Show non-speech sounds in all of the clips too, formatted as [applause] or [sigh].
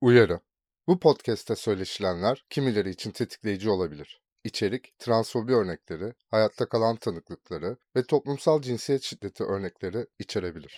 Uyarı. Bu podcast'te söyleşilenler kimileri için tetikleyici olabilir. İçerik, transfobi örnekleri, hayatta kalan tanıklıkları ve toplumsal cinsiyet şiddeti örnekleri içerebilir.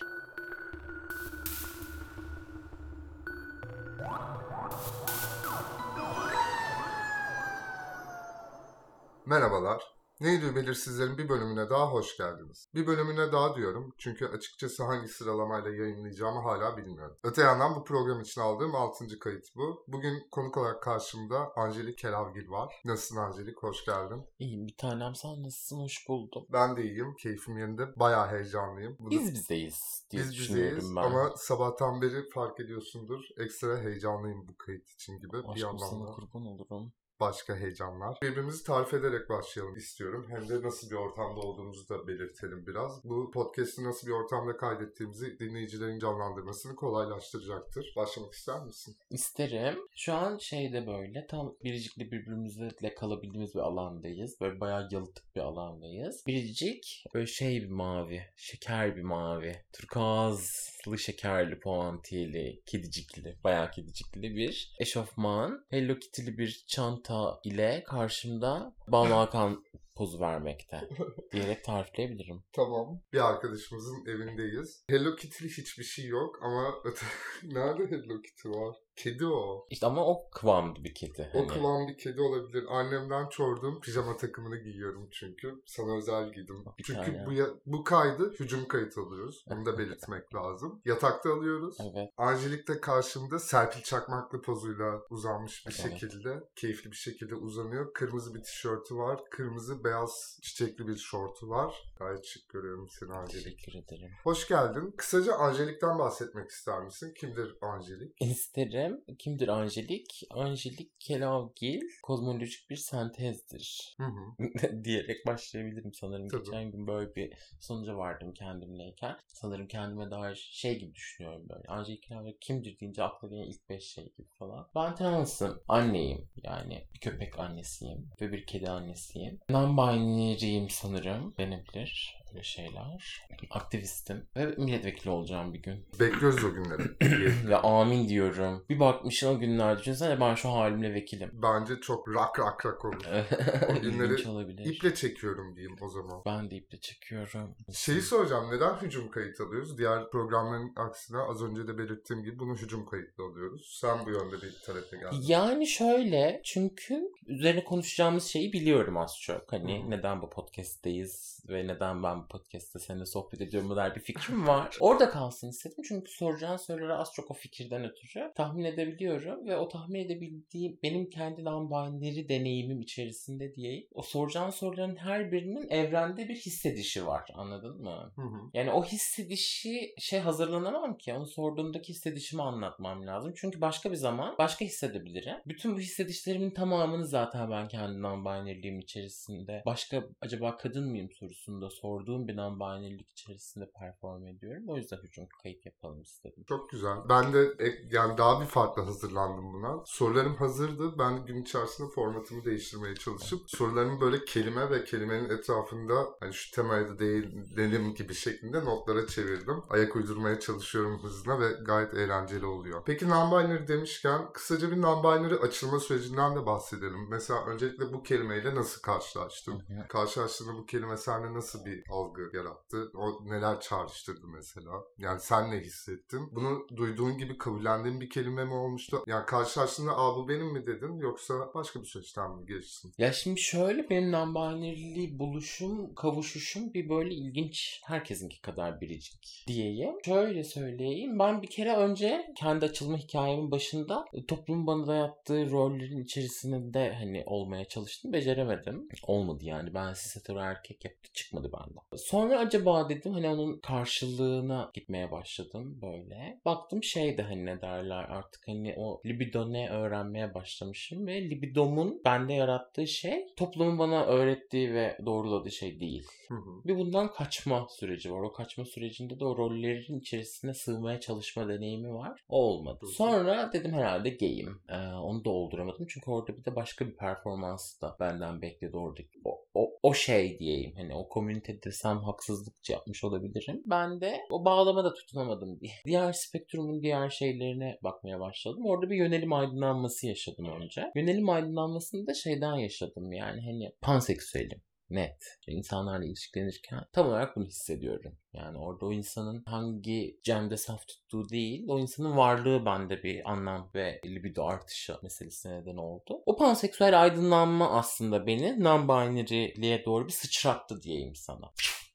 Merhabalar. Neydi belirsizlerin bir bölümüne daha hoş geldiniz. Bir bölümüne daha diyorum çünkü açıkçası hangi sıralamayla yayınlayacağımı hala bilmiyorum. Öte yandan bu program için aldığım 6. kayıt bu. Bugün konuk olarak karşımda Angelik Kelavgil var. Nasılsın Angelik? Hoş geldin. İyiyim bir tanem sen nasılsın hoş buldum. Ben de iyiyim. Keyfim yerinde. Bayağı heyecanlıyım. Bunu- Biz bizdeyiz diye biz bizeyiz ben. ama sabahtan beri fark ediyorsundur. Ekstra heyecanlıyım bu kayıt için gibi bir Aşkım sana yandan da kurban olurum. Başka heyecanlar. Birbirimizi tarif ederek başlayalım istiyorum. Hem de nasıl bir ortamda olduğumuzu da belirtelim biraz. Bu podcast'i nasıl bir ortamda kaydettiğimizi dinleyicilerin canlandırmasını kolaylaştıracaktır. Başlamak ister misin? İsterim. Şu an şeyde böyle tam biricikli birbirimizle kalabildiğimiz bir alandayız. Böyle bayağı yalıtık bir alandayız. Biricik böyle şey bir mavi. Şeker bir mavi. Turkuazlı şekerli puantiyeli, kedicikli, bayağı kedicikli bir eşofman. Hello Kitty'li bir çanta ile karşımda Banu Hakan pozu vermekte [laughs] diyerek tarifleyebilirim. Tamam. Bir arkadaşımızın evindeyiz. Hello Kitty'li hiçbir şey yok ama [laughs] nerede Hello Kitty var? Kedi o. İşte ama o kıvamlı bir kedi. O hani. kıvam bir kedi olabilir. Annemden çorduğum pijama takımını giyiyorum çünkü. Sana özel giydim. Bir çünkü tane. bu, ya- bu kaydı hücum kayıt alıyoruz. Bunu da belirtmek [laughs] lazım. Yatakta alıyoruz. Evet. Angelik de karşımda Serpil Çakmaklı pozuyla uzanmış bir Evet. şekilde, keyifli bir şekilde uzanıyor. Kırmızı bir tişörtü var. Kırmızı beyaz çiçekli bir şortu var. Gayet şık görüyorum seni Angelik. Teşekkür ederim. Hoş geldin. Kısaca Angelik'ten bahsetmek ister misin? Kimdir Angelik? İsterim. Kimdir Angelik? Angelik Kelavgil kozmolojik bir sentezdir. Hı hı. [laughs] diyerek başlayabilirim sanırım. Tabii. Geçen gün böyle bir sonuca vardım kendimleyken. Sanırım kendime dair şey gibi düşünüyorum böyle. Angelik Kelavgil kimdir deyince akla gelen ilk beş şey gibi falan. Ben transım. Anneyim. Yani bir köpek annesiyim. Ve bir kedi annesiyim. Non-binary'yim sanırım. Denebilir. Öyle şeyler. Aktivistim. Ve milletvekili olacağım bir gün. Bekliyoruz o günleri. [clears throat] Ve amin diyorum. Bir bakmışım o günler düşünsene ben şu halimle vekilim. Bence çok rak rak rak olur. [laughs] O günleri. İple çekiyorum diyeyim o zaman. Ben de iple çekiyorum. Şeyi soracağım neden hücum kayıt alıyoruz? Diğer programların aksine az önce de belirttiğim gibi bunu hücum kayıtlı alıyoruz. Sen bu yönde bir talepe geldin. Yani şöyle çünkü üzerine konuşacağımız şeyi biliyorum az çok. Hani Hı. neden bu podcast'teyiz ve neden ben bu podcast'te seninle sohbet ediyorum bu der bir fikrim var. [laughs] Orada kalsın istedim çünkü soracağın soruları az çok o fikirden ötürü tahmin edebiliyorum ve o tahmin edebildiğim benim kendi non-binary deneyimim içerisinde diyeyim. O soracağın soruların her birinin evrende bir hissedişi var anladın mı? Hı hı. Yani o hissedişi şey hazırlanamam ki. Onu sorduğundaki hissedişimi anlatmam lazım. Çünkü başka bir zaman başka hissedebilirim. Bütün bu hissedişlerimin tamamını zaten ben kendi non-binary'liğim içerisinde başka acaba kadın mıyım sorusunda sorduğum bir non-binary'lik içerisinde perform ediyorum. O yüzden hücum kayıt yapalım istedim. Çok güzel. Ben de ek- yani daha bir farklı hazırlandım buna. Sorularım hazırdı. Ben gün içerisinde formatımı değiştirmeye çalışıp sorularımı böyle kelime ve kelimenin etrafında hani şu temaya da değinelim gibi şeklinde notlara çevirdim. Ayak uydurmaya çalışıyorum hızına ve gayet eğlenceli oluyor. Peki non-binary demişken kısaca bir non-binary açılma sürecinden de bahsedelim. Mesela öncelikle bu kelimeyle nasıl karşılaştın? Karşılaştığında bu kelime sende nasıl bir algı yarattı? O neler çağrıştırdı mesela? Yani sen ne hissettin? Bunu duyduğun gibi kabullendiğin bir kelime mi olmuştu? Yani karşılaştığında aa bu benim mi dedin yoksa başka bir süreçten mi geçtin? Ya şimdi şöyle benim non-binary'li buluşum, kavuşuşum bir böyle ilginç herkesinki kadar biricik diyeyim. Şöyle söyleyeyim. Ben bir kere önce kendi açılma hikayemin başında e, toplumun bana dayattığı rollerin içerisinde hani olmaya çalıştım. Beceremedim. Olmadı yani. Ben cis erkek yaptı. Çıkmadı benden. Sonra acaba dedim hani onun karşılığına gitmeye başladım böyle. Baktım şeyde hani ne derler artık hani o libido ne öğrenmeye başlamışım ve libidomun bende yarattığı şey toplumun bana öğrettiği ve doğruladığı şey değil. Hı hı. Bir bundan kaçma süreci var. O kaçma sürecinde de o rollerin içerisine sığmaya çalışma deneyimi var. O olmadı. Sonra dedim herhalde gayim. Ee, onu dolduramadım. Çünkü orada bir de başka bir performansı da benden bekledi oradaki. O, o, o şey diyeyim hani o komünite desem haksızlıkça yapmış olabilirim. Ben de o bağlamada tutunamadım diye. [laughs] Diğer spektrumun diğer şeylerine bakmaya başladım. Orada bir yönelim aydınlanması yaşadım önce. Yönelim aydınlanmasını da şeyden yaşadım yani hani panseksüelim net. İnsanlarla ilişkilenirken tam olarak bunu hissediyorum. Yani orada o insanın hangi cemde saf tuttuğu değil, o insanın varlığı bende bir anlam ve libido artışı meselesine neden oldu. O panseksüel aydınlanma aslında beni non-binary'liğe doğru bir sıçrattı diyeyim sana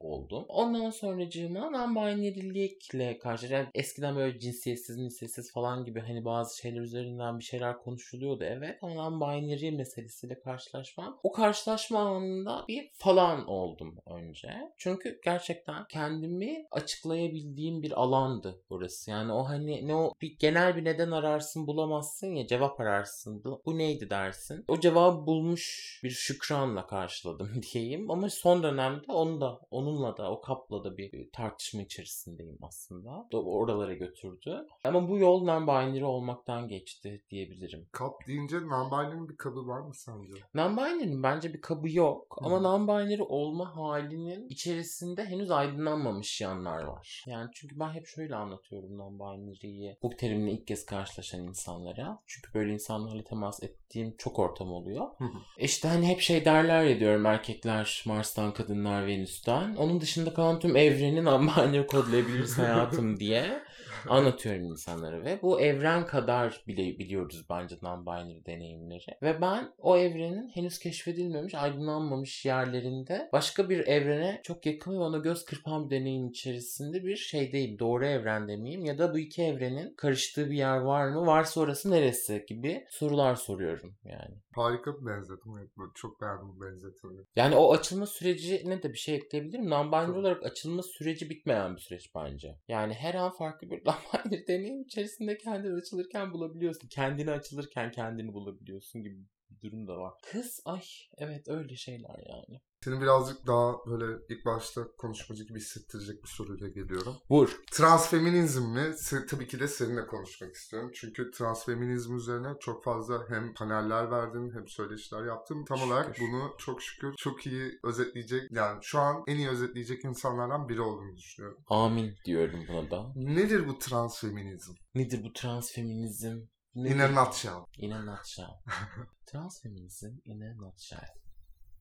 oldum. Ondan sonracığıma non-binary'likle karşı yani eskiden böyle cinsiyetsiz, cinsiyetsiz falan gibi hani bazı şeyler üzerinden bir şeyler konuşuluyordu evet ama non-binary meselesiyle karşılaşmam. O karşılaşma anında bir falan oldum önce. Çünkü gerçekten kendimi açıklayabildiğim bir alandı burası. Yani o hani ne o bir genel bir neden ararsın bulamazsın ya cevap ararsın. Bu, neydi dersin. O cevabı bulmuş bir şükranla karşıladım [laughs] diyeyim ama son dönemde onu da onunla da o kapla da bir, tartışma içerisindeyim aslında. Oralara götürdü. Ama bu yol non-binary olmaktan geçti diyebilirim. Kap deyince non-binary'nin bir kabı var mı sence? Non-binary'nin bence bir kabı yok. Hı. Ama non-binary olma halinin içerisinde henüz aydınlanmamış yanlar var. Yani çünkü ben hep şöyle anlatıyorum non-binary'yi bu terimle ilk kez karşılaşan insanlara. Çünkü böyle insanlarla temas ettiğim çok ortam oluyor. Hı hı. işte hani hep şey derler ya diyorum erkekler Mars'tan kadınlar Venüs'ten. Onun dışında kalan tüm evreni [laughs] non-binary kodlayabiliriz hayatım diye anlatıyorum insanlara ve bu evren kadar bile biliyoruz bence non-binary deneyimleri. Ve ben o evrenin henüz keşfedilmemiş, aydınlanmamış yerlerinde başka bir evrene çok yakın ve ona göz kırpan bir deneyim içerisinde bir şeydeyim. Doğru evrende miyim? Ya da bu iki evrenin karıştığı bir yer var mı? Varsa orası neresi? gibi sorular soruyorum yani. Harika bir böyle çok beğendim bu benzetimi. Yani o açılma sürecine de bir şey ekleyebilirim. Non-binary olarak açılma süreci bitmeyen bir süreç bence. Yani her an farklı bir [laughs] non-binary deneyim içerisinde kendini açılırken bulabiliyorsun. Kendini açılırken kendini bulabiliyorsun gibi bir durum da var. Kız ay evet öyle şeyler yani. Seni birazcık daha böyle ilk başta konuşmacı gibi hissettirecek bir soruyla geliyorum. Vur. Transfeminizm mi? Se- tabii ki de seninle konuşmak istiyorum. Çünkü transfeminizm üzerine çok fazla hem paneller verdin hem söyleşiler yaptın. Tam olarak Şükür. bunu çok şükür çok iyi özetleyecek yani şu an en iyi özetleyecek insanlardan biri olduğunu düşünüyorum. Amin diyorum buna da. Nedir bu transfeminizm? Nedir bu transfeminizm? In a nutshell. In a nutshell. [laughs] transfeminizm in a nutshell.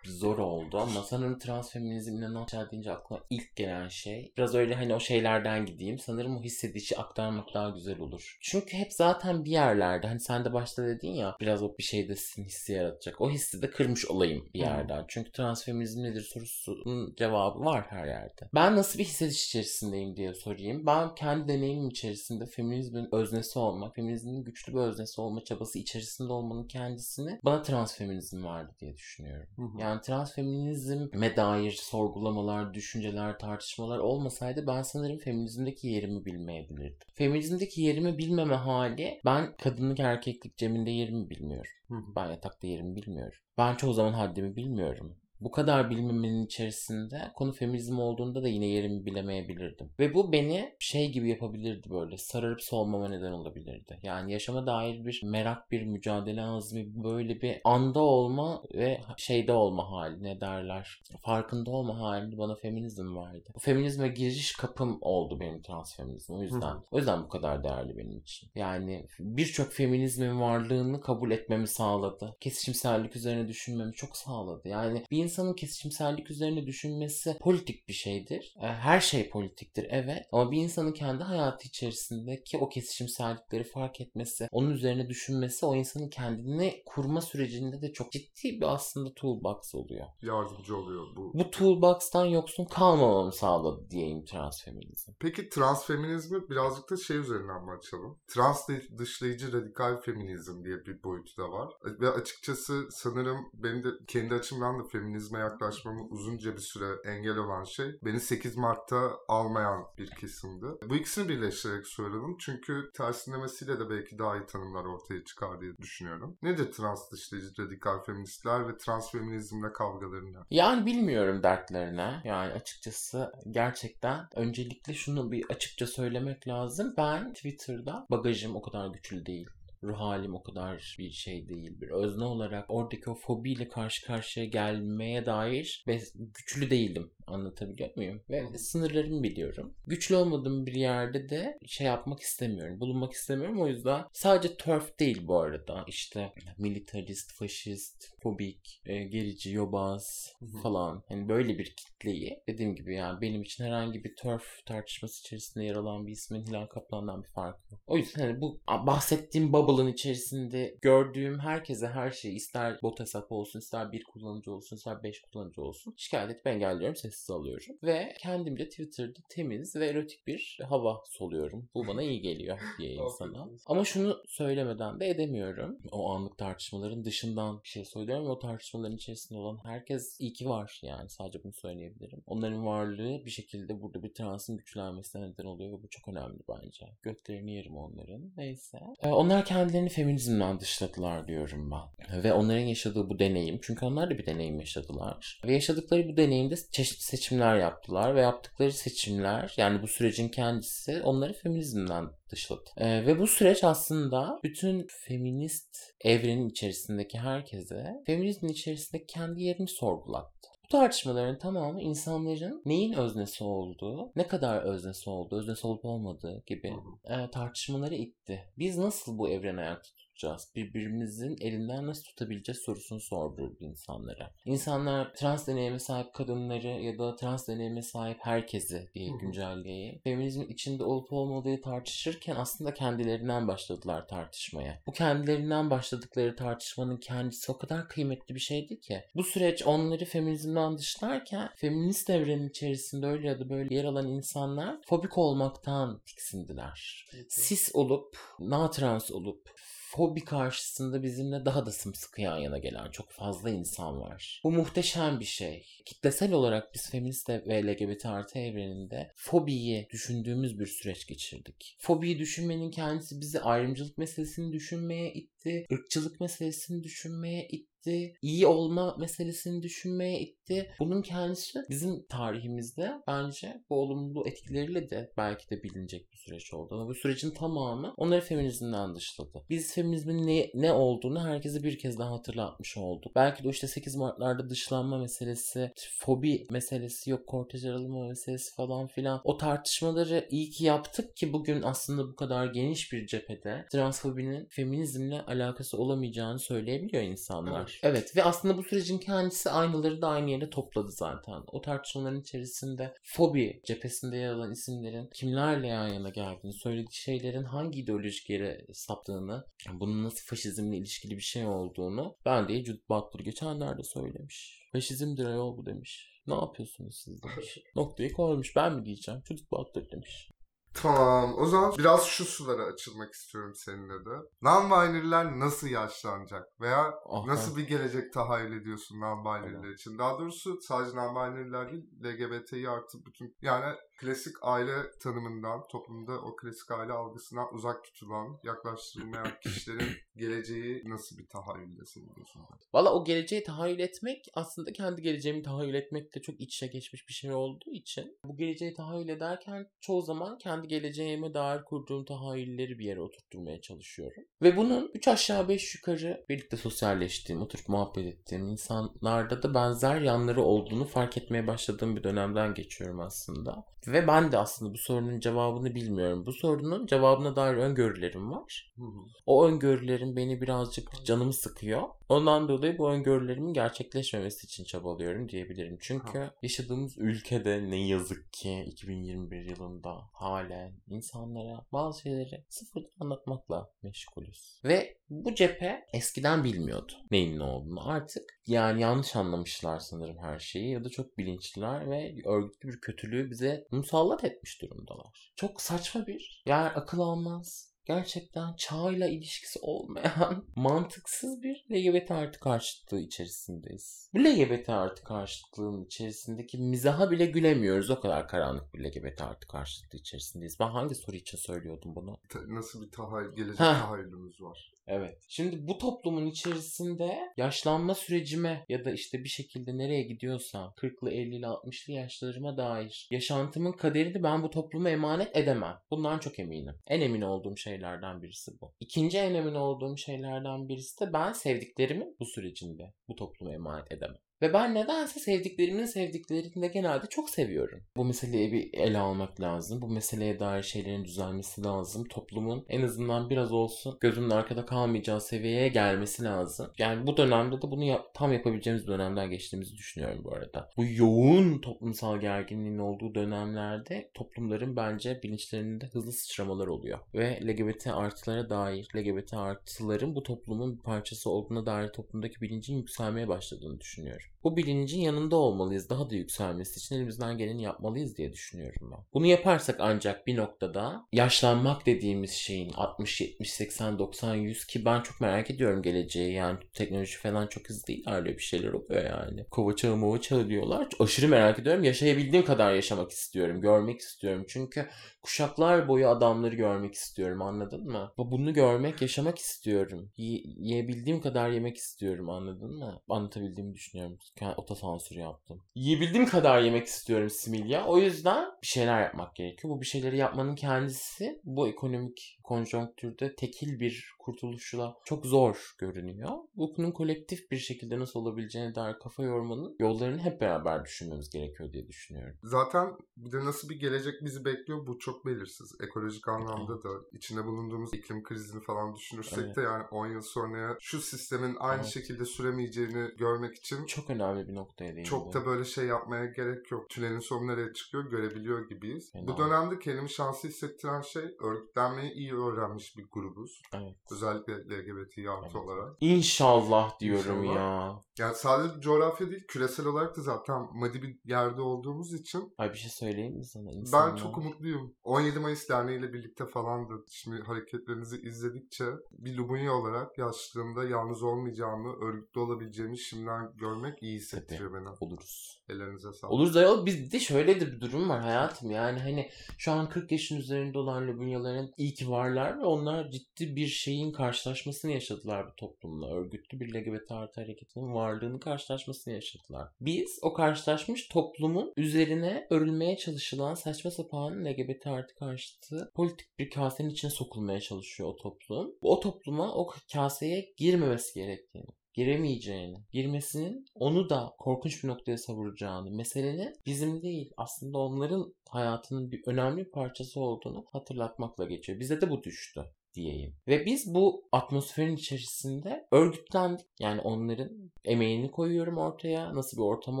Zor oldu ama sanırım transfeminizm in a nutshell deyince aklıma ilk gelen şey biraz öyle hani o şeylerden gideyim. Sanırım o hissedişi aktarmak daha güzel olur. Çünkü hep zaten bir yerlerde hani sen de başta dedin ya biraz o bir şeyde sizin hissi yaratacak. O hissi de kırmış olayım bir yerden. Çünkü transfeminizm nedir sorusunun cevabı var her yerde. Ben nasıl bir hissediş içerisindeyim diye sorayım. Ben kendi deneyimim içerisinde feminizmin öznesi olmak, feminizmin güçlü bir öznesi olma çabası içerisinde olmanın kendisini bana transfeminizm verdi diye düşünüyorum. Hı. Yani transfeminizme dair sorgulamalar, düşünceler, tartışmalar olmasaydı ben sanırım feminizmdeki yerimi bilmeyebilirdim. Feminizmdeki yerimi bilmeme hali ben kadınlık erkeklik ceminde yerimi bilmiyorum. Ben yatakta yerimi bilmiyorum. Ben çoğu zaman haddimi bilmiyorum. Bu kadar bilmemenin içerisinde konu feminizm olduğunda da yine yerimi bilemeyebilirdim. Ve bu beni şey gibi yapabilirdi böyle sararıp solmama neden olabilirdi. Yani yaşama dair bir merak, bir mücadele azmi, böyle bir anda olma ve şeyde olma hali ne derler. Farkında olma halini bana feminizm verdi. Bu feminizme giriş kapım oldu benim transfeminizm. O yüzden. Hı hı. O yüzden bu kadar değerli benim için. Yani birçok feminizmin varlığını kabul etmemi sağladı. Kesişimsellik üzerine düşünmemi çok sağladı. Yani bir insanın kesişimsellik üzerine düşünmesi politik bir şeydir. E, Her şey politiktir evet. Ama bir insanın kendi hayatı içerisindeki o kesişimsellikleri fark etmesi, onun üzerine düşünmesi o insanın kendini kurma sürecinde de çok ciddi bir aslında toolbox oluyor. Yardımcı oluyor bu. Bu toolbox'tan yoksun kalmamamı sağladı diyeyim transfeminizm. Peki transfeminizmi birazcık da şey üzerinden mi açalım? Trans dışlayıcı radikal feminizm diye bir boyutu da var. Ve açıkçası sanırım benim de kendi açımdan da feminizme yaklaşmamı uzunca bir süre engel olan şey beni 8 Mart'ta almayan bir kesimdi. Bu ikisini birleştirerek söyledim çünkü tersinlemesiyle de belki daha iyi tanımlar ortaya çıkar diye düşünüyorum. Nedir trans dışlayıcı radikal feministler ve transfeminizmle kavgaları ne? Yani bilmiyorum dertlerine. Yani açıkçası gerçekten öncelikle şunu bir açıkça söylemek lazım. Ben Twitter'da bagajım o kadar güçlü değil. Ruh halim o kadar bir şey değil. Bir özne olarak oradaki o fobiyle karşı karşıya gelmeye dair güçlü değilim. Anlatabiliyor muyum? Ve sınırlarımı biliyorum. Güçlü olmadığım bir yerde de şey yapmak istemiyorum. Bulunmak istemiyorum. O yüzden sadece turf değil bu arada. İşte militarist, faşist, fobik, e, gerici, yobaz hı. falan. Hani böyle bir kitleyi dediğim gibi yani benim için herhangi bir turf tartışması içerisinde yer alan bir ismin Hilal Kaplan'dan bir farkı yok. O yüzden hani bu bahsettiğim bubble'ın içerisinde gördüğüm herkese her şeyi ister bot hesap olsun, ister bir kullanıcı olsun, ister beş kullanıcı olsun şikayet edip engelliyorum, sessiz alıyorum. Ve kendimce Twitter'da temiz ve erotik bir hava soluyorum. Bu bana iyi geliyor [laughs] diye insana. Ama şunu söylemeden de edemiyorum. O anlık tartışmaların dışından bir şey söylüyorum. O tartışmaların içerisinde olan herkes iyi ki var yani. Sadece bunu söyleyebilirim. Onların varlığı bir şekilde burada bir transın güçlenmesine neden oluyor ve bu çok önemli bence. Göklerini yerim onların. Neyse. Ee, onlar kendilerini feminizmden dışladılar diyorum ben. Ve onların yaşadığı bu deneyim. Çünkü onlar da bir deneyim yaşadılar. Ve yaşadıkları bu deneyimde çeşitli seçimler yaptılar. Ve yaptıkları seçimler yani bu sürecin kendisi onları feminizmden dışladı. Ee, ve bu süreç aslında bütün feminist evrenin içerisindeki herkese feminizmin içerisindeki kendi yerini sorgulattı. Bu tartışmaların tamamı insanların neyin öznesi olduğu, ne kadar öznesi olduğu, öznesi olup olmadığı gibi e, tartışmaları itti. Biz nasıl bu evreni ayakta tutacağız? Birbirimizin elinden nasıl tutabileceğiz sorusunu sordurdu insanlara. İnsanlar trans deneyime sahip kadınları ya da trans deneyime sahip herkesi diye güncelleyip feminizmin içinde olup olmadığı tartışırken aslında kendilerinden başladılar tartışmaya. Bu kendilerinden başladıkları tartışmanın kendisi o kadar kıymetli bir şeydi ki. Bu süreç onları feminizmden dışlarken feminist evrenin içerisinde öyle ya da böyle yer alan insanlar fobik olmaktan tiksindiler cis olup, natrans olup fobi karşısında bizimle daha da sımsıkı yan yana gelen çok fazla insan var. Bu muhteşem bir şey. Kitlesel olarak biz feminist ve LGBT artı evreninde fobiyi düşündüğümüz bir süreç geçirdik. Fobiyi düşünmenin kendisi bizi ayrımcılık meselesini düşünmeye itti, ırkçılık meselesini düşünmeye itti itti. iyi olma meselesini düşünmeye itti. Bunun kendisi bizim tarihimizde bence bu olumlu etkileriyle de belki de bilinecek bir süreç oldu. Ama bu sürecin tamamı onları feminizmden dışladı. Biz feminizmin ne, ne olduğunu herkese bir kez daha hatırlatmış olduk. Belki de işte 8 Mart'larda dışlanma meselesi, fobi meselesi, yok kortej aralama meselesi falan filan. O tartışmaları iyi ki yaptık ki bugün aslında bu kadar geniş bir cephede transfobinin feminizmle alakası olamayacağını söyleyebiliyor insanlar. Ve aslında bu sürecin kendisi aynaları da aynı yere topladı zaten. O tartışmaların içerisinde fobi cephesinde yer alan isimlerin kimlerle yan yana geldiğini, söylediği şeylerin hangi ideolojik yere saptığını, bunun nasıl faşizmle ilişkili bir şey olduğunu ben de Judith Butler geçenlerde söylemiş. Faşizmdir ayol bu demiş. Ne yapıyorsunuz siz demiş. [laughs] Noktayı koymuş. Ben mi diyeceğim? Judith Butler demiş. Tamam. O zaman biraz şu sulara açılmak istiyorum seninle de. Non-binary'ler nasıl yaşlanacak? Veya Aha. nasıl bir gelecek tahayyül ediyorsun non-binary'ler için? Daha doğrusu sadece non-binary'ler değil, LGBT'yi artı bütün... Yani klasik aile tanımından, toplumda o klasik aile algısından uzak tutulan, yaklaştırılmayan [laughs] kişilerin geleceği nasıl bir tahayyüldesin diyorsun? Valla o geleceği tahayyül etmek aslında kendi geleceğimi tahayyül etmekle çok iç içe geçmiş bir şey olduğu için bu geleceği tahayyül ederken çoğu zaman kendi geleceğime dair kurduğum tahayyülleri bir yere oturtturmaya çalışıyorum. Ve bunun 3 aşağı 5 yukarı birlikte sosyalleştiğim, oturup muhabbet ettiğim insanlarda da benzer yanları olduğunu fark etmeye başladığım bir dönemden geçiyorum aslında. Ve ben de aslında bu sorunun cevabını bilmiyorum. Bu sorunun cevabına dair öngörülerim var. Hı hı. O öngörülerim beni birazcık canımı sıkıyor. Ondan dolayı bu öngörülerimin gerçekleşmemesi için çabalıyorum diyebilirim. Çünkü yaşadığımız ülkede ne yazık ki 2021 yılında halen insanlara bazı şeyleri sıfırdan anlatmakla meşgulüz. Ve bu cephe eskiden bilmiyordu neyin ne olduğunu. Artık yani yanlış anlamışlar sanırım her şeyi ya da çok bilinçliler ve örgütlü bir kötülüğü bize musallat etmiş durumdalar. Çok saçma bir, yani akıl almaz, gerçekten çağıyla ilişkisi olmayan [laughs] mantıksız bir LGBT artı karşıtlığı içerisindeyiz. Bu LGBT artı karşıtlığın içerisindeki mizaha bile gülemiyoruz. O kadar karanlık bir LGBT artı karşıtlığı içerisindeyiz. Ben hangi soru için söylüyordum bunu? Nasıl bir tahayyül, gelecek tahayyülümüz var? Evet. Şimdi bu toplumun içerisinde yaşlanma sürecime ya da işte bir şekilde nereye gidiyorsam 40'lı 50'li 60'lı yaşlarıma dair yaşantımın kaderini ben bu topluma emanet edemem. Bundan çok eminim. En emin olduğum şeylerden birisi bu. İkinci en emin olduğum şeylerden birisi de ben sevdiklerimi bu sürecinde bu topluma emanet edemem. Ve ben nedense sevdiklerimin sevdiklerini de genelde çok seviyorum. Bu meseleyi bir ele almak lazım. Bu meseleye dair şeylerin düzelmesi lazım. Toplumun en azından biraz olsun gözünün arkada kalmayacağı seviyeye gelmesi lazım. Yani bu dönemde de bunu yap- tam yapabileceğimiz dönemden geçtiğimizi düşünüyorum bu arada. Bu yoğun toplumsal gerginliğin olduğu dönemlerde toplumların bence bilinçlerinde hızlı sıçramalar oluyor. Ve LGBT artılara dair, LGBT artıların bu toplumun bir parçası olduğuna dair toplumdaki bilincin yükselmeye başladığını düşünüyorum. Bu bilincin yanında olmalıyız. Daha da yükselmesi için elimizden geleni yapmalıyız diye düşünüyorum ben. Bunu yaparsak ancak bir noktada yaşlanmak dediğimiz şeyin 60, 70, 80, 90, 100 ki ben çok merak ediyorum geleceği. Yani teknoloji falan çok hızlı. Öyle bir şeyler oluyor yani. Kova çağı mova çağı diyorlar. Aşırı merak ediyorum. Yaşayabildiğim kadar yaşamak istiyorum. Görmek istiyorum. Çünkü kuşaklar boyu adamları görmek istiyorum anladın mı? Bunu görmek, yaşamak istiyorum. Y- yiyebildiğim kadar yemek istiyorum anladın mı? Anlatabildiğimi düşünüyorum. Kendi otosansür yaptım. Yiyebildiğim kadar yemek istiyorum Similya. O yüzden bir şeyler yapmak gerekiyor. Bu bir şeyleri yapmanın kendisi bu ekonomik konjonktürde tekil bir kurtuluşla çok zor görünüyor. Bunun kolektif bir şekilde nasıl olabileceğine dair kafa yormanın yollarını hep beraber düşünmemiz gerekiyor diye düşünüyorum. Zaten bir de nasıl bir gelecek bizi bekliyor bu çok belirsiz. Ekolojik anlamda da içinde bulunduğumuz iklim krizini falan düşünürsek Evet. de yani 10 yıl sonraya şu sistemin aynı Evet. şekilde süremeyeceğini görmek için Çok önemli bir noktaya değindi. çok da böyle şey yapmaya gerek yok. Tünelin sonu nereye çıkıyor görebiliyor gibiyiz. Fena. Bu dönemde kendimi şanslı hissettiren şey örgütlenmeyi iyi öğrenmiş bir grubuz. Evet. Özellikle LGBT artı Evet. olarak. İnşallah diyorum İnşallah. ya. Yani sadece coğrafya değil küresel olarak da zaten maddi bir yerde olduğumuz için Ay bir şey söyleyeyim mi sana? ben İnsanlar- çok umutluyum. 17 Mayıs Derneği ile birlikte falan da şimdi hareketlerinizi izledikçe bir Lubunya olarak yaşlılığımda yalnız olmayacağımı, örgütlü olabileceğimi şimdiden görmek iyi hissettiriyor beni. oluruz. Ellerinize sağlık. Oluruz da yok. Bizde şöyle de bir durum var hayatım. Yani hani şu an 40 yaşın üzerinde olan Lubunyaların iyi ki varlar ve onlar ciddi bir şeyin karşılaşmasını yaşadılar bu toplumla. Örgütlü bir LGBT artı hareketinin varlığını karşılaşmasını yaşadılar. Biz o karşılaşmış toplumun üzerine örülmeye çalışılan saçma sapan LGBT artı karşıtı politik bir kasenin içine sokulmaya çalışıyor o toplum. O topluma o kaseye girmemesi gerektiğini giremeyeceğini, girmesinin onu da korkunç bir noktaya savuracağını, meselenin bizim değil aslında onların hayatının bir önemli parçası olduğunu hatırlatmakla geçiyor. Bize de bu düştü diyeyim. Ve biz bu atmosferin içerisinde örgütlendik. Yani onların emeğini koyuyorum ortaya. Nasıl bir ortam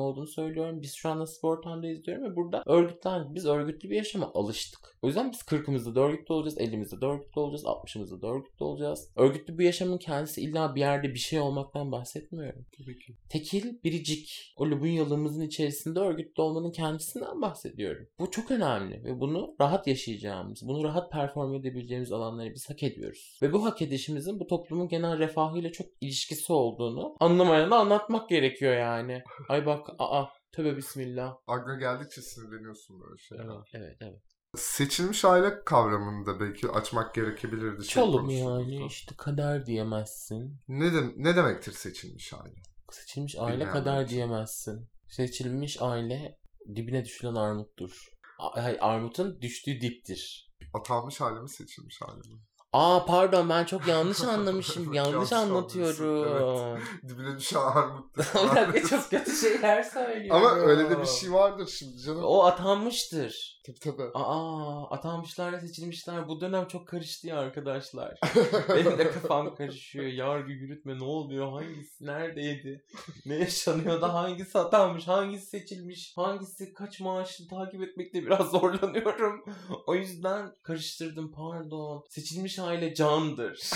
olduğunu söylüyorum. Biz şu an nasıl bir ortamdayız diyorum ve burada örgütlendik. Biz örgütlü bir yaşama alıştık. O yüzden biz 40'ımızda da örgütlü olacağız, 50'mizde de örgütlü olacağız, 60'ımızda da örgütlü olacağız. Örgütlü bir yaşamın kendisi illa bir yerde bir şey olmaktan bahsetmiyorum. Tabii ki. Tekil, biricik, o lubunyalığımızın içerisinde örgütlü olmanın kendisinden bahsediyorum. Bu çok önemli ve bunu rahat yaşayacağımız, bunu rahat perform edebileceğimiz alanları biz hak ediyoruz. Ve bu hak edişimizin bu toplumun genel refahıyla çok ilişkisi olduğunu anlamayana anlatmak gerekiyor yani. [laughs] Ay bak, aa, tövbe bismillah. Aklına geldikçe sinirleniyorsun böyle şey. Evet, evet, evet. Seçilmiş aile kavramını da belki açmak gerekebilirdi. şey Çalım konuştuğumuzda. yani işte kader diyemezsin. Ne, de, ne demektir seçilmiş aile? Seçilmiş aile Bilmeyenler kadar için. diyemezsin. Seçilmiş aile dibine düşülen armuttur. Hayır, armutun düştüğü diptir. Atanmış aile mi seçilmiş aile mi? Aa pardon ben çok yanlış [laughs] anlamışım. yanlış Yanlış anlatıyorum. Dibine düşen armut. Bir dakika [laughs] çok kötü şeyler söylüyorum. Ama öyle de bir şey vardır şimdi canım. O atanmıştır. Tabii tabii. Aa atanmışlar seçilmişler. Bu dönem çok karıştı ya arkadaşlar. [laughs] Benim de kafam karışıyor. Yargı yürütme ne oluyor? Hangisi neredeydi? Ne yaşanıyor da hangisi atanmış? Hangisi seçilmiş? Hangisi kaç maaşını takip etmekte biraz [laughs] zorlanıyorum. O yüzden karıştırdım pardon. Seçilmiş aile candır. [laughs]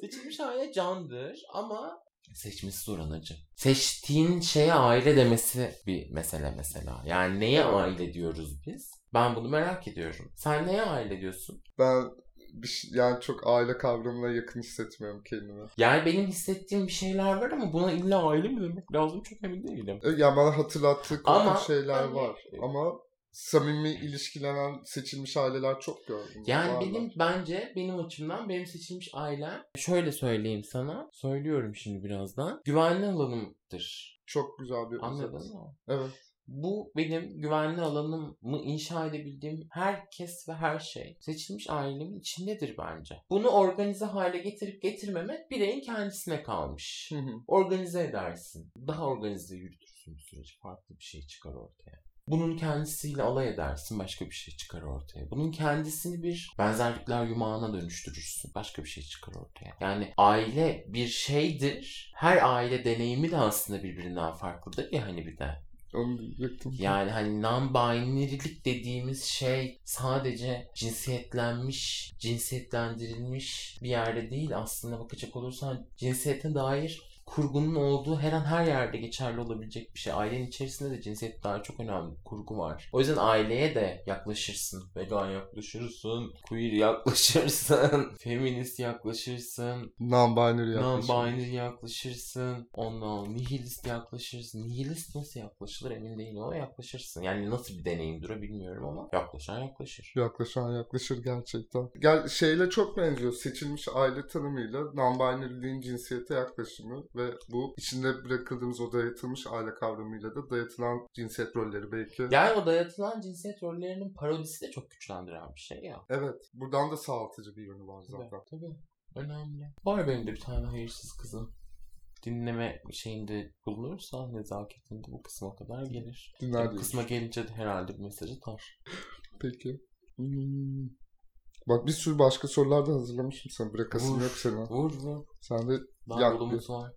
Seçilmiş aile candır ama seçmesi zor anacı. Seçtiğin şeye aile demesi bir mesele mesela. Yani neye aile diyoruz biz? Ben bunu merak ediyorum. Sen neye aile diyorsun? ben bir şey, yani çok aile kavramına yakın hissetmiyorum kendimi. Yani benim hissettiğim bir şeyler var ama buna illa aile mi demek lazım çok emin değilim. E, Yani bana hatırlattığı Ama- şeyler Hani- var. Ama samimi ilişkilenen seçilmiş aileler çok gördüm. Yani Varlar. benim bence benim açımdan benim seçilmiş ailem şöyle söyleyeyim sana. Söylüyorum şimdi birazdan. Güvenli alanımdır. çok güzel bir özet. Anladın mı? Evet. Bu benim güvenli alanımı inşa edebildiğim herkes ve her şey seçilmiş ailemin içindedir bence. Bunu organize hale getirip getirmemek bireyin kendisine kalmış. Organize edersin. Daha organize yürütürsün süreci. Farklı bir şey çıkar ortaya. Bunun kendisiyle alay edersin. Başka bir şey çıkar ortaya. Bunun kendisini bir benzerlikler yumağına dönüştürürsün. Başka bir şey çıkar ortaya. Yani aile bir şeydir. Her aile deneyimi de aslında birbirinden farklıdır ya hani bir de. Onu diyecektim. Yani hani non-binary'lik dediğimiz şey sadece cinsiyetlenmiş, cinsiyetlendirilmiş bir yerde değil. Aslında bakacak olursan cinsiyete dair kurgunun olduğu her an her yerde geçerli olabilecek bir şey. Ailenin içerisinde de cinsiyet dair çok önemli bir kurgu var. O yüzden aileye de yaklaşırsın. Vegan yaklaşırsın, queer yaklaşırsın, [laughs] feminist yaklaşırsın, Non-binary yaklaşım. Non-binary yaklaşırsın. Ondan nihilist yaklaşırsın. Nihilist nasıl yaklaşılır emin değilim ama yaklaşırsın. Yani nasıl bir deneyimdir o bilmiyorum ama yaklaşan yaklaşır. Yaklaşan yaklaşır gerçekten. Gel şeyle çok benziyor. Seçilmiş aile tanımıyla non-binary'liğin cinsiyete yaklaşımı ve bu içinde bırakıldığımız o dayatılmış aile kavramıyla da dayatılan cinsiyet rolleri belki. Yani o dayatılan cinsiyet rollerinin parodisi de çok güçlendiren bir şey ya. Evet. Buradan da sağaltıcı bir yönü var Tabii, zaten. tabii. Önemli. Var benim de bir tane hayırsız kızım. Dinleme şeyinde bulunursa nezaketinde bu kısma kadar gelir. Dinler Tabii diyoruz. kısma gelince de herhalde bir mesaj atar. Peki. Hmm. Bak bir sürü başka sorular da hazırlamışım sana. Bırakasın Vur. yok senin. Vur vur. Sen de Daha Yak var.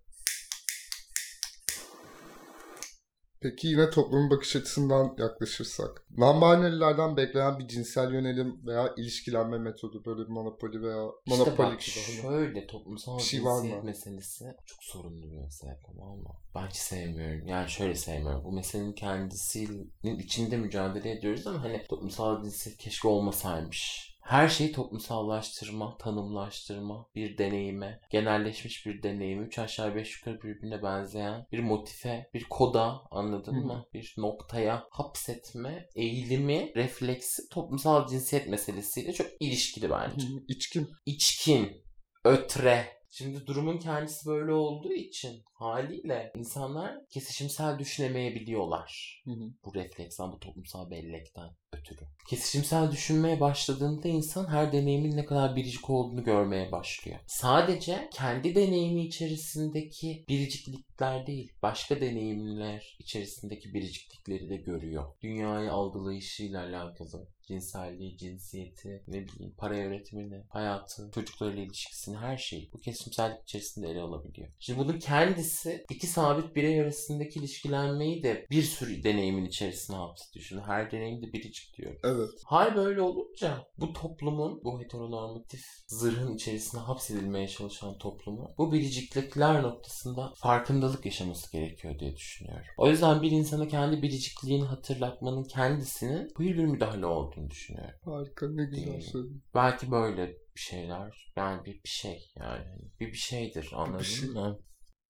Peki yine toplumun bakış açısından yaklaşırsak. Non-binary'lerden beklenen bir cinsel yönelim veya ilişkilenme metodu böyle bir monopoli veya İşte monopoli bak gibi. Hani şöyle toplumsal Bir şey var mı? meselesi çok sorunlu bir mesele tamam mı? Ben hiç sevmiyorum. Yani şöyle sevmiyorum. Bu meselenin kendisinin içinde mücadele ediyoruz ama hani toplumsal cinsiyet keşke olmasaymış. Her şeyi toplumsallaştırma, tanımlaştırma, bir deneyime, genelleşmiş bir deneyimi, üç aşağı beş yukarı birbirine benzeyen bir motife, bir koda anladın Hı hı. mı? Bir noktaya hapsetme eğilimi, refleksi toplumsal cinsiyet meselesiyle çok ilişkili bence Hı, İçkin. içkin, ötre. Şimdi durumun kendisi böyle olduğu için haliyle insanlar kesişimsel düşünemeyebiliyorlar. Hı hı. Bu refleksten, bu toplumsal bellekten ötürü. Kesişimsel düşünmeye başladığında insan her deneyimin ne kadar biricik olduğunu görmeye başlıyor. Sadece kendi deneyimi içerisindeki biriciklikler değil, başka deneyimler içerisindeki biriciklikleri de görüyor. Dünyayı algılayışıyla alakalı cinselliği, cinsiyeti, ne bileyim para yönetimini, hayatı, çocuklarıyla ilişkisini, her şeyi bu kesişimsellik içerisinde ele alabiliyor. Şimdi bunun kendisi iki sabit birey arasındaki ilişkilenmeyi de bir sürü deneyimin içerisine hapsediyor. Şimdi her deneyim de biricik diyor. Evet. Hal böyle olunca bu toplumun, bu heteronormatif zırhın içerisine hapsedilmeye çalışan toplumun bu biriciklikler noktasında farkındalık yaşaması gerekiyor diye düşünüyorum. O yüzden bir insana kendi biricikliğini hatırlatmanın kendisinin queer bir müdahale olduğunu düşünüyorum. Harika ne güzel Değil. söyledin. Belki böyle bir şeyler, yani bir, bir şey yani bir bir şeydir anladın şey. mı?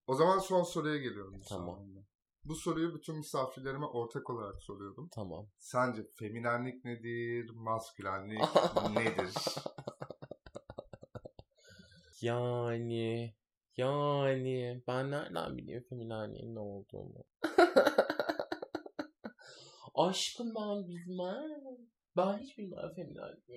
O zaman son soruya geliyorum. Tamam. müsaadenle. Bu soruyu bütün misafirlerime ortak olarak soruyorum. Tamam. Sence feminenlik nedir, maskülenlik [laughs] nedir? Yani yani ben nereden bileyim feminenliğin ne olduğunu? [laughs] Aşkım ben bilmem. Ben hiç bilmem feminenlik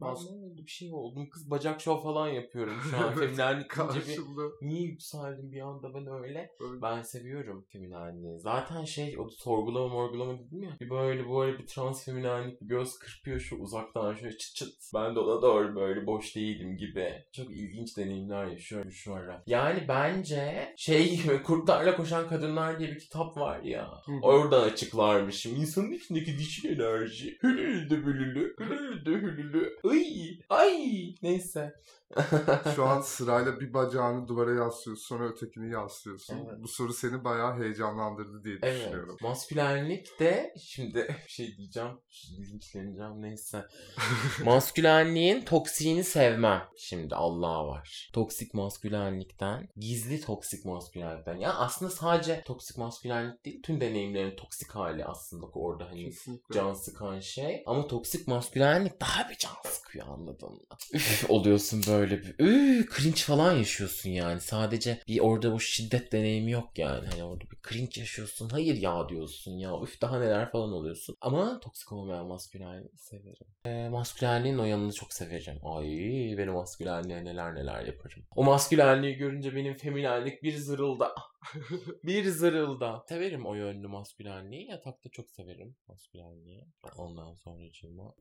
Ben Mas- ne oldu bir şey oldum. Kız bacak şov falan yapıyorum şu an. [laughs] Evet, feminenlik bir niye yükseldim bir anda ben öyle. öyle Ben seviyorum feminenliği. Zaten şey o sorgulama morgulama dedim ya. Bir böyle böyle bir trans feminenlik bir göz kırpıyor şu uzaktan şöyle çıt çıt. Ben de ona doğru böyle boş değilim gibi. Çok ilginç deneyimler yaşıyorum şu ara. Yani bence şey gibi Kurtlarla Koşan Kadınlar diye bir kitap var ya. Oradan açıklarmışım. İnsanın içindeki dişil enerji. Hülülü de bülülü, hülülü de hülülü. Uy, ay neyse. [laughs] Şu an sırayla bir bacağını duvara yaslıyorsun sonra ötekini yaslıyorsun. Evet. Bu soru seni bayağı heyecanlandırdı diye Evet. düşünüyorum. Maskülenlik de şimdi bir şey diyeceğim. Linçleneceğim neyse. Maskülenliğin toksiğini sevmem. Şimdi Allah var. Toksik maskülenlikten, gizli toksik maskülenlikten. Ya aslında sadece toksik maskülenlik değil, tüm deneyimlerin toksik hali aslında orada hani Kesinlikle. can sıkan şey. Ama toksik maskülenlik daha bir can sıkıyor anladın mı? Üf oluyorsun böyle bir. Üf, cringe falan yaşıyorsun yani. Sadece bir orada o şiddet deneyimi yok yani. Hani orada bir cringe yaşıyorsun. Hayır ya diyorsun ya. Üf daha neler falan oluyorsun. Ama toksik olmayan maskülenliği severim. Ee, maskülenliğin o yanını çok severim. Ay benim maskülenliğe neler neler yaparım. O maskülenliği görünce benim feminenlik bir zırılda. [laughs] bir zırılda. Severim o yönlü maskülenliği. Yatakta çok severim maskülenliği. Ondan sonra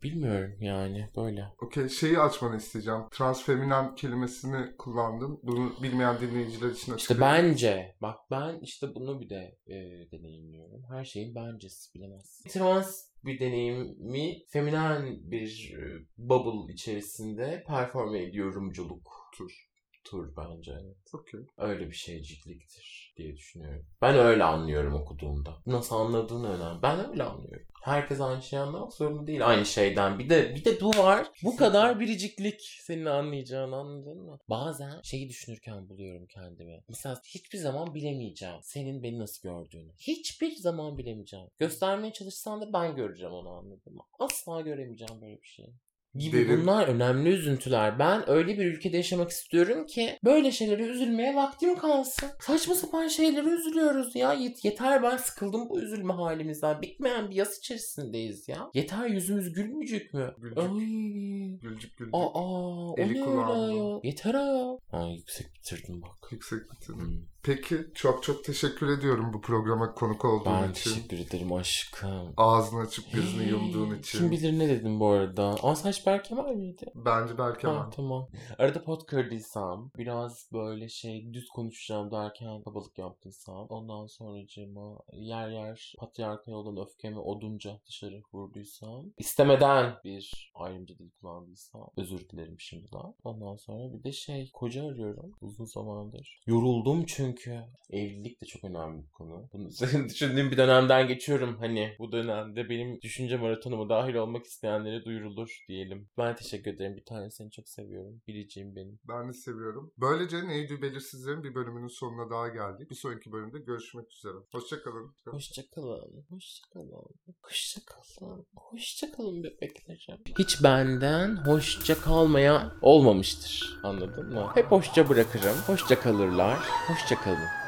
Bilmiyorum yani böyle. Okey şeyi açmanı isteyeceğim. Transfeminen kelimesini kullandın. Bunu bilmeyen dinleyiciler için İşte açıklayayım. bence bak ben işte bunu bir de e, deneyimliyorum. Her şeyin bencesi bilemezsin. Trans bir deneyimi feminen bir e, bubble içerisinde performe ediyorumculuk Tur. Tur bence. evet. Okey. Öyle bir şeycikliktir diye düşünüyorum. Ben öyle anlıyorum okuduğumda. Nasıl anladığını önemli. Ben öyle anlıyorum. Herkes aynı şeyi anlamak zorunda değil aynı şeyden. Bir de bir de bu var. Bu kadar biriciklik senin anlayacağın anladın mı? Bazen şeyi düşünürken buluyorum kendimi. Mesela hiçbir zaman bilemeyeceğim senin beni nasıl gördüğünü. Hiçbir zaman bilemeyeceğim. Göstermeye çalışsan da ben göreceğim onu anladın mı? Asla göremeyeceğim böyle bir şeyi gibi Derin. bunlar önemli üzüntüler. Ben öyle bir ülkede yaşamak istiyorum ki böyle şeylere üzülmeye vaktim kalsın. Saçma sapan şeylere üzülüyoruz ya. Yet- yeter ben sıkıldım bu üzülme halimizden. Bitmeyen bir yaz içerisindeyiz ya. Yeter yüzümüz gülmücük mü? Gülcük. Ay. Gülcük gülcük. Aa, o Eli ne öyle ya? Yeter ya. Ay yüksek bitirdim bak. Yüksek bitirdin. Hmm. Peki çok çok teşekkür ediyorum bu programa konuk olduğun Ben için. teşekkür ederim aşkım. Ağzını açıp gözünü yumduğun için. Kim bilir ne dedim bu arada. Asayiş Berkemal miydi? Bence belki Ha, ama. tamam. Arada pot kırdıysam, biraz böyle şey düz konuşacağım derken kabalık yaptıysam, ondan sonracığıma yer yer patriarkal olan öfkemi odunca dışarı vurduysam, istemeden bir ayrımcı dil kullandıysam, özür dilerim şimdiden. Ondan sonra bir de şey, koca arıyorum uzun zamandır. Yoruldum çünkü. Evlilik de çok önemli bir konu. Bunu [laughs] düşündüğüm bir dönemden geçiyorum. Hani bu dönemde benim düşünce maratonuma dahil olmak isteyenlere duyurulur diyelim. Ben teşekkür ederim. Bir tane seni çok seviyorum. Biriciğim benim. Ben de seviyorum. Böylece Neydi Belirsizlerin bir bölümünün sonuna daha geldik. Bir sonraki bölümde görüşmek üzere. Hoşçakalın. Hoşçakalın. Hoşçakalın. Hoşçakalın. Hoşçakalın bebeklerim. Hiç benden hoşça kalmaya olmamıştır. Anladın mı? Hep hoşça bırakırım. Hoşça kalırlar. Hoşça kalın.